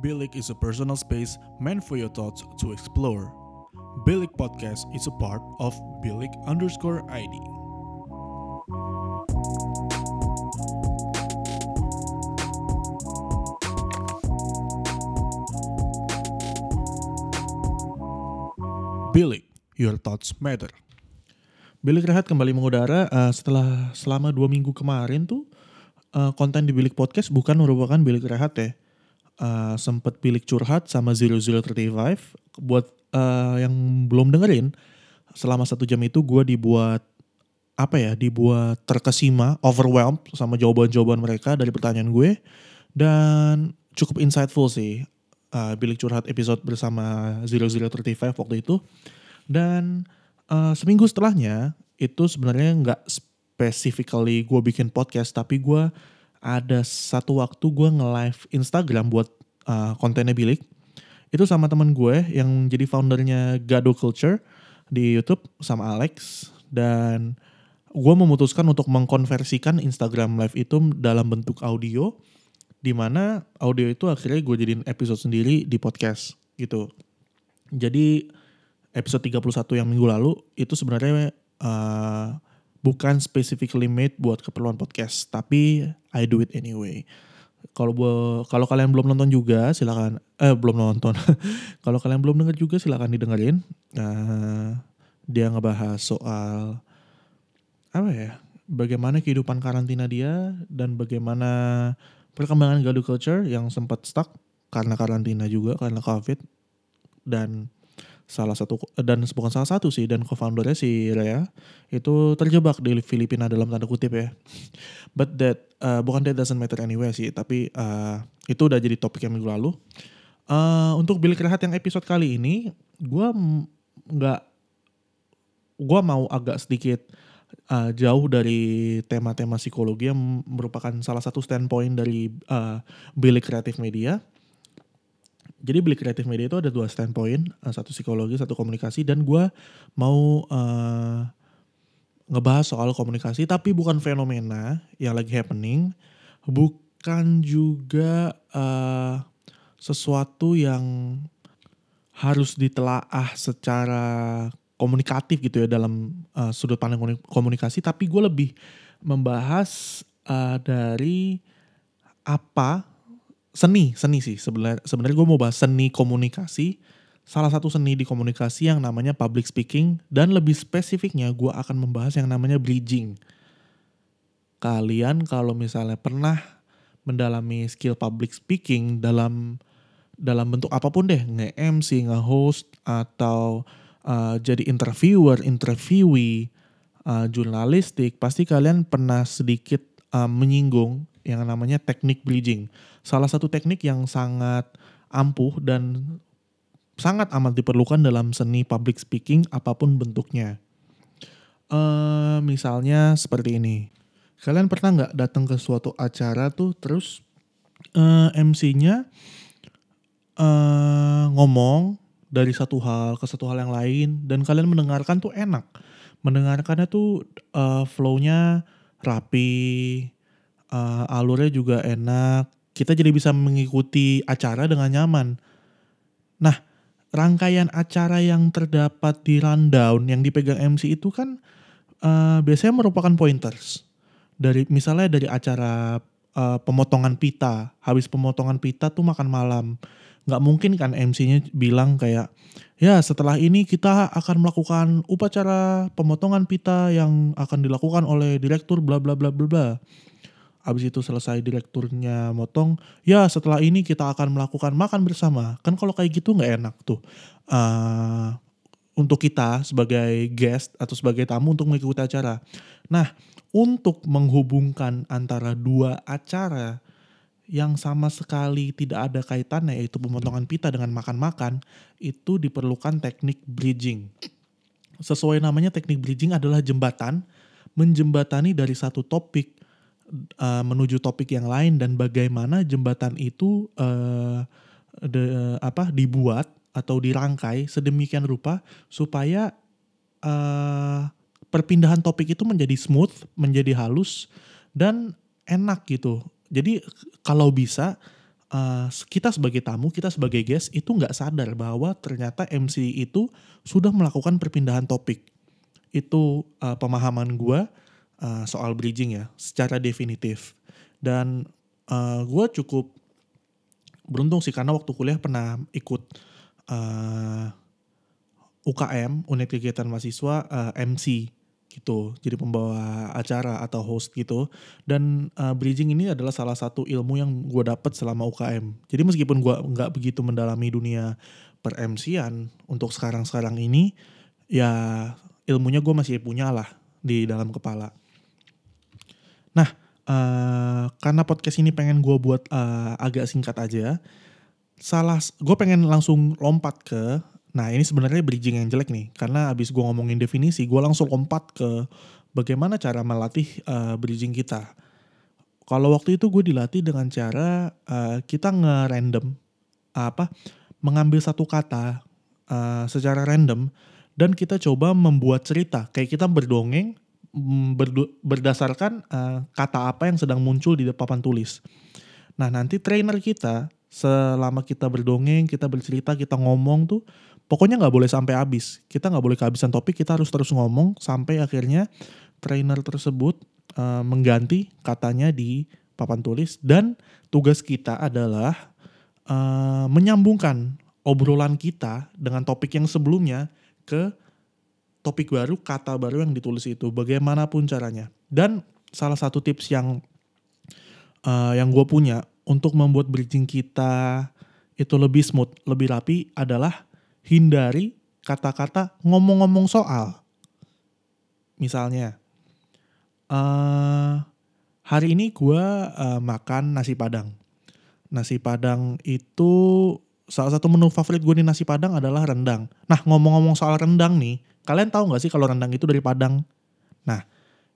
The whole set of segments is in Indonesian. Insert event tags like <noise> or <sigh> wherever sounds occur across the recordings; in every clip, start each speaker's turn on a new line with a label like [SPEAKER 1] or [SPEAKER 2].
[SPEAKER 1] Bilik is a personal space meant for your thoughts to explore. Bilik Podcast is a part of Bilik underscore ID. Bilik, your thoughts matter. Bilik Rehat kembali mengudara uh, setelah selama dua minggu kemarin tuh uh, konten di Bilik Podcast bukan merupakan Bilik Rehat ya. Uh, sempet Bilik Curhat sama 0035 buat uh, yang belum dengerin selama satu jam itu gue dibuat apa ya dibuat terkesima overwhelmed sama jawaban-jawaban mereka dari pertanyaan gue. Dan cukup insightful sih uh, Bilik Curhat episode bersama 0035 waktu itu. Dan uh, seminggu setelahnya itu sebenarnya nggak specifically gue bikin podcast tapi gue ada satu waktu gue nge-live Instagram buat uh, kontennya Bilik. Itu sama temen gue yang jadi foundernya Gado Culture di YouTube sama Alex. Dan gue memutuskan untuk mengkonversikan Instagram live itu dalam bentuk audio. Di mana audio itu akhirnya gue jadiin episode sendiri di podcast gitu. Jadi episode 31 yang minggu lalu itu sebenarnya uh, bukan specifically made buat keperluan podcast, tapi I do it anyway. Kalau kalau kalian belum nonton juga silakan eh belum nonton. <laughs> kalau kalian belum dengar juga silakan didengerin. Nah, dia ngebahas soal apa ya? Bagaimana kehidupan karantina dia dan bagaimana perkembangan Gaduh Culture yang sempat stuck karena karantina juga karena Covid dan salah satu dan bukan salah satu sih dan co-foundernya si Rea itu terjebak di Filipina dalam tanda kutip ya. <laughs> But that uh, bukan that doesn't matter anyway sih, tapi uh, itu udah jadi topik yang minggu lalu. Uh, untuk bilik rehat yang episode kali ini, gue nggak, gue mau agak sedikit uh, jauh dari tema-tema psikologi yang merupakan salah satu standpoint dari uh, bilik kreatif media jadi beli kreatif media itu ada dua standpoint, eh, satu psikologi, satu komunikasi, dan gue mau uh, ngebahas soal komunikasi, tapi bukan fenomena yang lagi happening, bukan juga uh, sesuatu yang harus ditelaah secara komunikatif gitu ya dalam uh, sudut pandang komunikasi, tapi gue lebih membahas uh, dari apa seni seni sih. Sebenarnya sebenarnya gue mau bahas seni komunikasi. Salah satu seni di komunikasi yang namanya public speaking. Dan lebih spesifiknya gue akan membahas yang namanya bridging. Kalian kalau misalnya pernah mendalami skill public speaking dalam dalam bentuk apa pun deh. nge-MC, nge-host atau uh, jadi interviewer, interviewee, uh, jurnalistik, pasti kalian pernah sedikit uh, menyinggung yang namanya teknik bridging salah satu teknik yang sangat ampuh dan sangat amat diperlukan dalam seni public speaking apa pun bentuknya. Uh, misalnya seperti ini. Kalian pernah nggak datang ke suatu acara tuh terus uh, eh, MC-nya uh, eh, ngomong dari satu hal ke satu hal yang lain dan kalian mendengarkan tuh enak. Mendengarkannya tuh uh, flow-nya rapi, uh, alurnya juga enak, kita jadi bisa mengikuti acara dengan nyaman. Nah, rangkaian acara yang terdapat di rundown yang dipegang MC itu kan uh, biasanya merupakan pointers. Dari misalnya dari acara uh, pemotongan pita, habis pemotongan pita tuh makan malam. Nggak mungkin kan MC-nya bilang kayak, ya setelah ini kita akan melakukan upacara pemotongan pita yang akan dilakukan oleh direktur bla bla bla bla bla Habis itu selesai direkturnya motong, ya setelah ini kita akan melakukan makan bersama. Kan kalau kayak gitu nggak enak tuh. Uh, untuk kita sebagai guest atau sebagai tamu untuk mengikuti acara. Nah, untuk menghubungkan antara dua acara yang sama sekali tidak ada kaitannya yaitu pemotongan pita dengan makan-makan, itu diperlukan teknik bridging. Sesuai namanya teknik bridging adalah jembatan menjembatani dari satu topik uh, menuju topik yang lain dan bagaimana jembatan itu uh, de, apa dibuat atau dirangkai sedemikian rupa supaya uh, perpindahan topik itu menjadi smooth, menjadi halus dan enak gitu. Jadi kalau bisa uh, kita sebagai tamu, kita sebagai guest itu nggak sadar bahwa ternyata MC itu sudah melakukan perpindahan topik. Itu uh, pemahaman gue uh, soal bridging ya, secara definitif. Dan uh, gue cukup beruntung sih karena waktu kuliah pernah ikut uh, UKM, unit kegiatan mahasiswa uh, MC gitu jadi pembawa acara atau host gitu. Dan uh, bridging ini adalah salah satu ilmu yang gue dapat selama UKM jadi meskipun gue nggak begitu mendalami dunia per MC-an untuk sekarang-sekarang ini ya ilmunya gue masih punya lah di dalam kepala nah uh, karena podcast ini pengen gue buat uh, agak singkat aja salah gue pengen langsung lompat ke Nah ini sebenarnya bridging yang jelek nih, karena abis gue ngomongin definisi, gue langsung lompat ke bagaimana cara melatih uh, bridging kita. Kalau waktu itu gue dilatih dengan cara uh, kita nge-random, apa, mengambil satu kata uh, secara random, dan kita coba membuat cerita, kayak kita berdongeng, berdasarkan uh, kata apa yang sedang muncul di papan tulis. Nah nanti trainer kita, selama kita berdongeng, kita bercerita, kita ngomong tuh, pokoknya nggak boleh sampai habis. Kita nggak boleh kehabisan topik, kita harus terus ngomong sampai akhirnya trainer tersebut uh, mengganti katanya di papan tulis dan tugas kita adalah uh, menyambungkan obrolan kita dengan topik yang sebelumnya ke topik baru, kata baru yang ditulis itu, bagaimanapun caranya. Dan salah satu tips yang uh, yang gue punya untuk membuat bridging kita itu lebih smooth, lebih rapi adalah hindari kata-kata ngomong-ngomong soal. Misalnya, uh, hari ini gue uh, makan nasi padang. Nasi padang itu salah satu menu favorit gue di nasi padang adalah rendang. Nah ngomong-ngomong soal rendang nih, kalian tahu gak sih kalau rendang itu dari Padang? Nah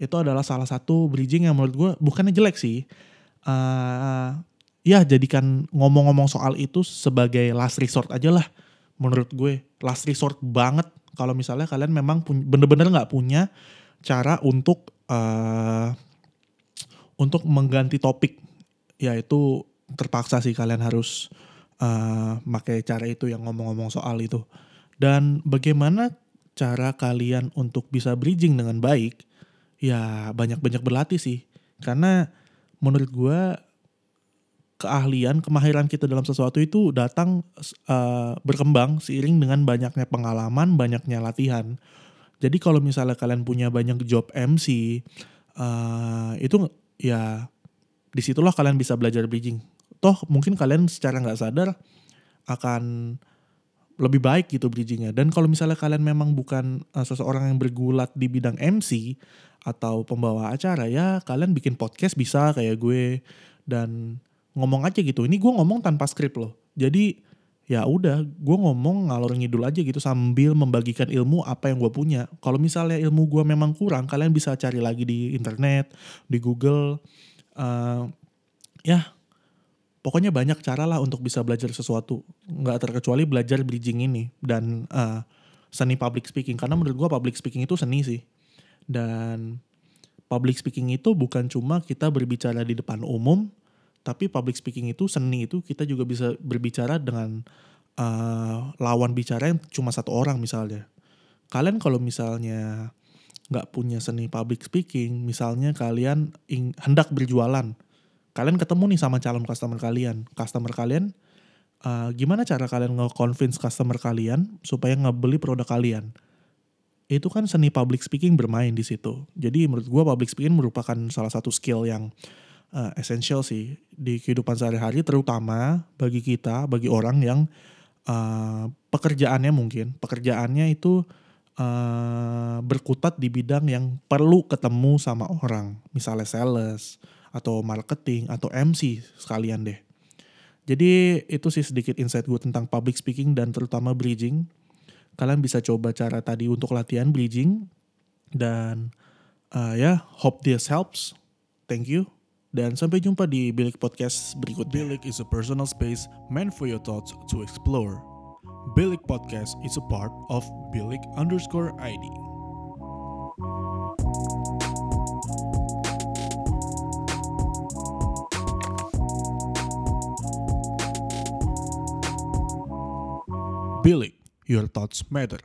[SPEAKER 1] itu adalah salah satu bridging yang menurut gue bukannya jelek sih. Uh, ya jadikan ngomong-ngomong soal itu sebagai last resort aja lah menurut gue last resort banget kalau misalnya kalian memang bener-bener nggak punya cara untuk uh, untuk mengganti topik yaitu terpaksa sih kalian harus uh, pakai cara itu yang ngomong-ngomong soal itu dan bagaimana cara kalian untuk bisa bridging dengan baik ya banyak-banyak berlatih sih karena menurut gue keahlian, kemahiran kita dalam sesuatu itu datang uh, berkembang seiring dengan banyaknya pengalaman, banyaknya latihan. Jadi kalau misalnya kalian punya banyak job MC, uh, eh, itu ya di situlah kalian bisa belajar bridging. Toh mungkin kalian secara nggak sadar akan lebih baik gitu bridgingnya. Dan kalau misalnya kalian memang bukan uh, seseorang yang bergulat di bidang MC atau pembawa acara ya kalian bikin podcast bisa kayak gue dan ngomong aja gitu. Ini gue ngomong tanpa skrip loh. Jadi ya udah gue ngomong ngalor ngidul aja gitu sambil membagikan ilmu apa yang gue punya. Kalau misalnya ilmu gue memang kurang, kalian bisa cari lagi di internet, di Google. Uh, ya pokoknya banyak cara lah untuk bisa belajar sesuatu. Nggak terkecuali belajar bridging ini dan uh, seni public speaking. Karena menurut gue public speaking itu seni sih. Dan public speaking itu bukan cuma kita berbicara di depan umum, tapi public speaking itu seni itu kita juga bisa berbicara dengan uh, lawan bicara yang cuma satu orang misalnya kalian kalau misalnya nggak punya seni public speaking misalnya kalian hendak berjualan kalian ketemu nih sama calon customer kalian. Customer kalian uh, gimana cara kalian nge-convince customer kalian supaya ngebeli produk kalian? Itu kan seni public speaking bermain di situ. Jadi menurut gue public speaking merupakan salah satu skill yang uh, essential sih di kehidupan sehari-hari terutama bagi kita bagi orang yang uh, pekerjaannya mungkin pekerjaannya itu uh, berkutat di bidang yang perlu ketemu sama orang. Misalnya sales atau marketing atau MC sekalian deh jadi itu sih sedikit insight gue tentang public speaking dan terutama bridging kalian bisa coba cara tadi untuk latihan bridging dan uh, ya yeah, hope this helps thank you dan sampai jumpa di Bilik Podcast berikutnya.
[SPEAKER 2] Bilik is a personal space meant for your thoughts to explore. Bilik Podcast is a part of Bilik underscore ID. Your thoughts matter.